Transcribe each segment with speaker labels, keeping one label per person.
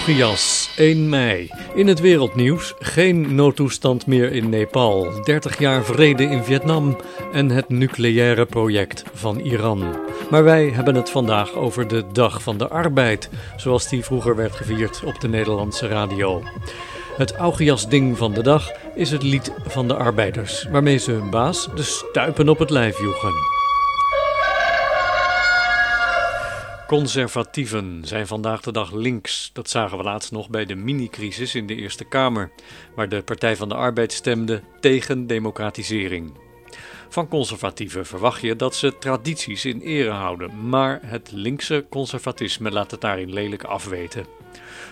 Speaker 1: Augias, 1 mei. In het wereldnieuws geen noodtoestand meer in Nepal, 30 jaar vrede in Vietnam en het nucleaire project van Iran. Maar wij hebben het vandaag over de Dag van de Arbeid, zoals die vroeger werd gevierd op de Nederlandse radio. Het Augias-ding van de dag is het lied van de arbeiders, waarmee ze hun baas de stuipen op het lijf joegen. Conservatieven zijn vandaag de dag links. Dat zagen we laatst nog bij de mini-crisis in de Eerste Kamer, waar de Partij van de Arbeid stemde tegen democratisering. Van conservatieven verwacht je dat ze tradities in ere houden, maar het linkse conservatisme laat het daarin lelijk afweten.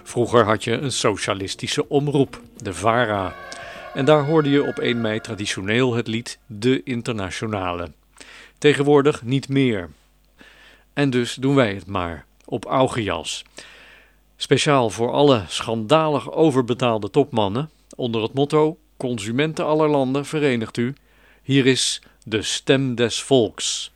Speaker 1: Vroeger had je een socialistische omroep, de VARA. En daar hoorde je op 1 mei traditioneel het lied De Internationale. Tegenwoordig niet meer. En dus doen wij het maar op Augias. Speciaal voor alle schandalig overbetaalde topmannen onder het motto Consumenten aller landen verenigt u. Hier is de stem des volks.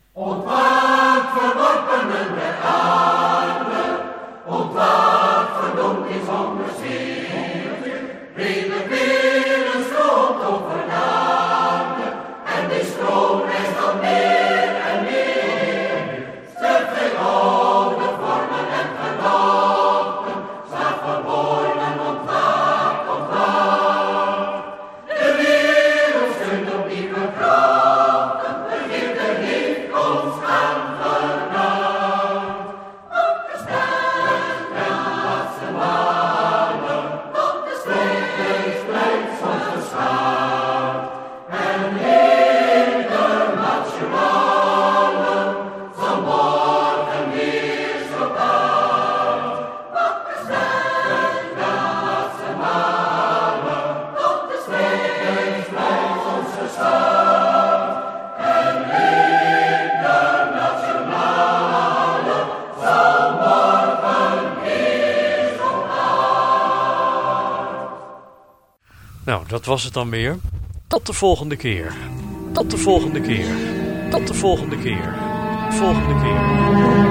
Speaker 1: Nou, dat was het dan weer. Tot de volgende keer. Tot de volgende keer. Tot de volgende keer. Volgende keer.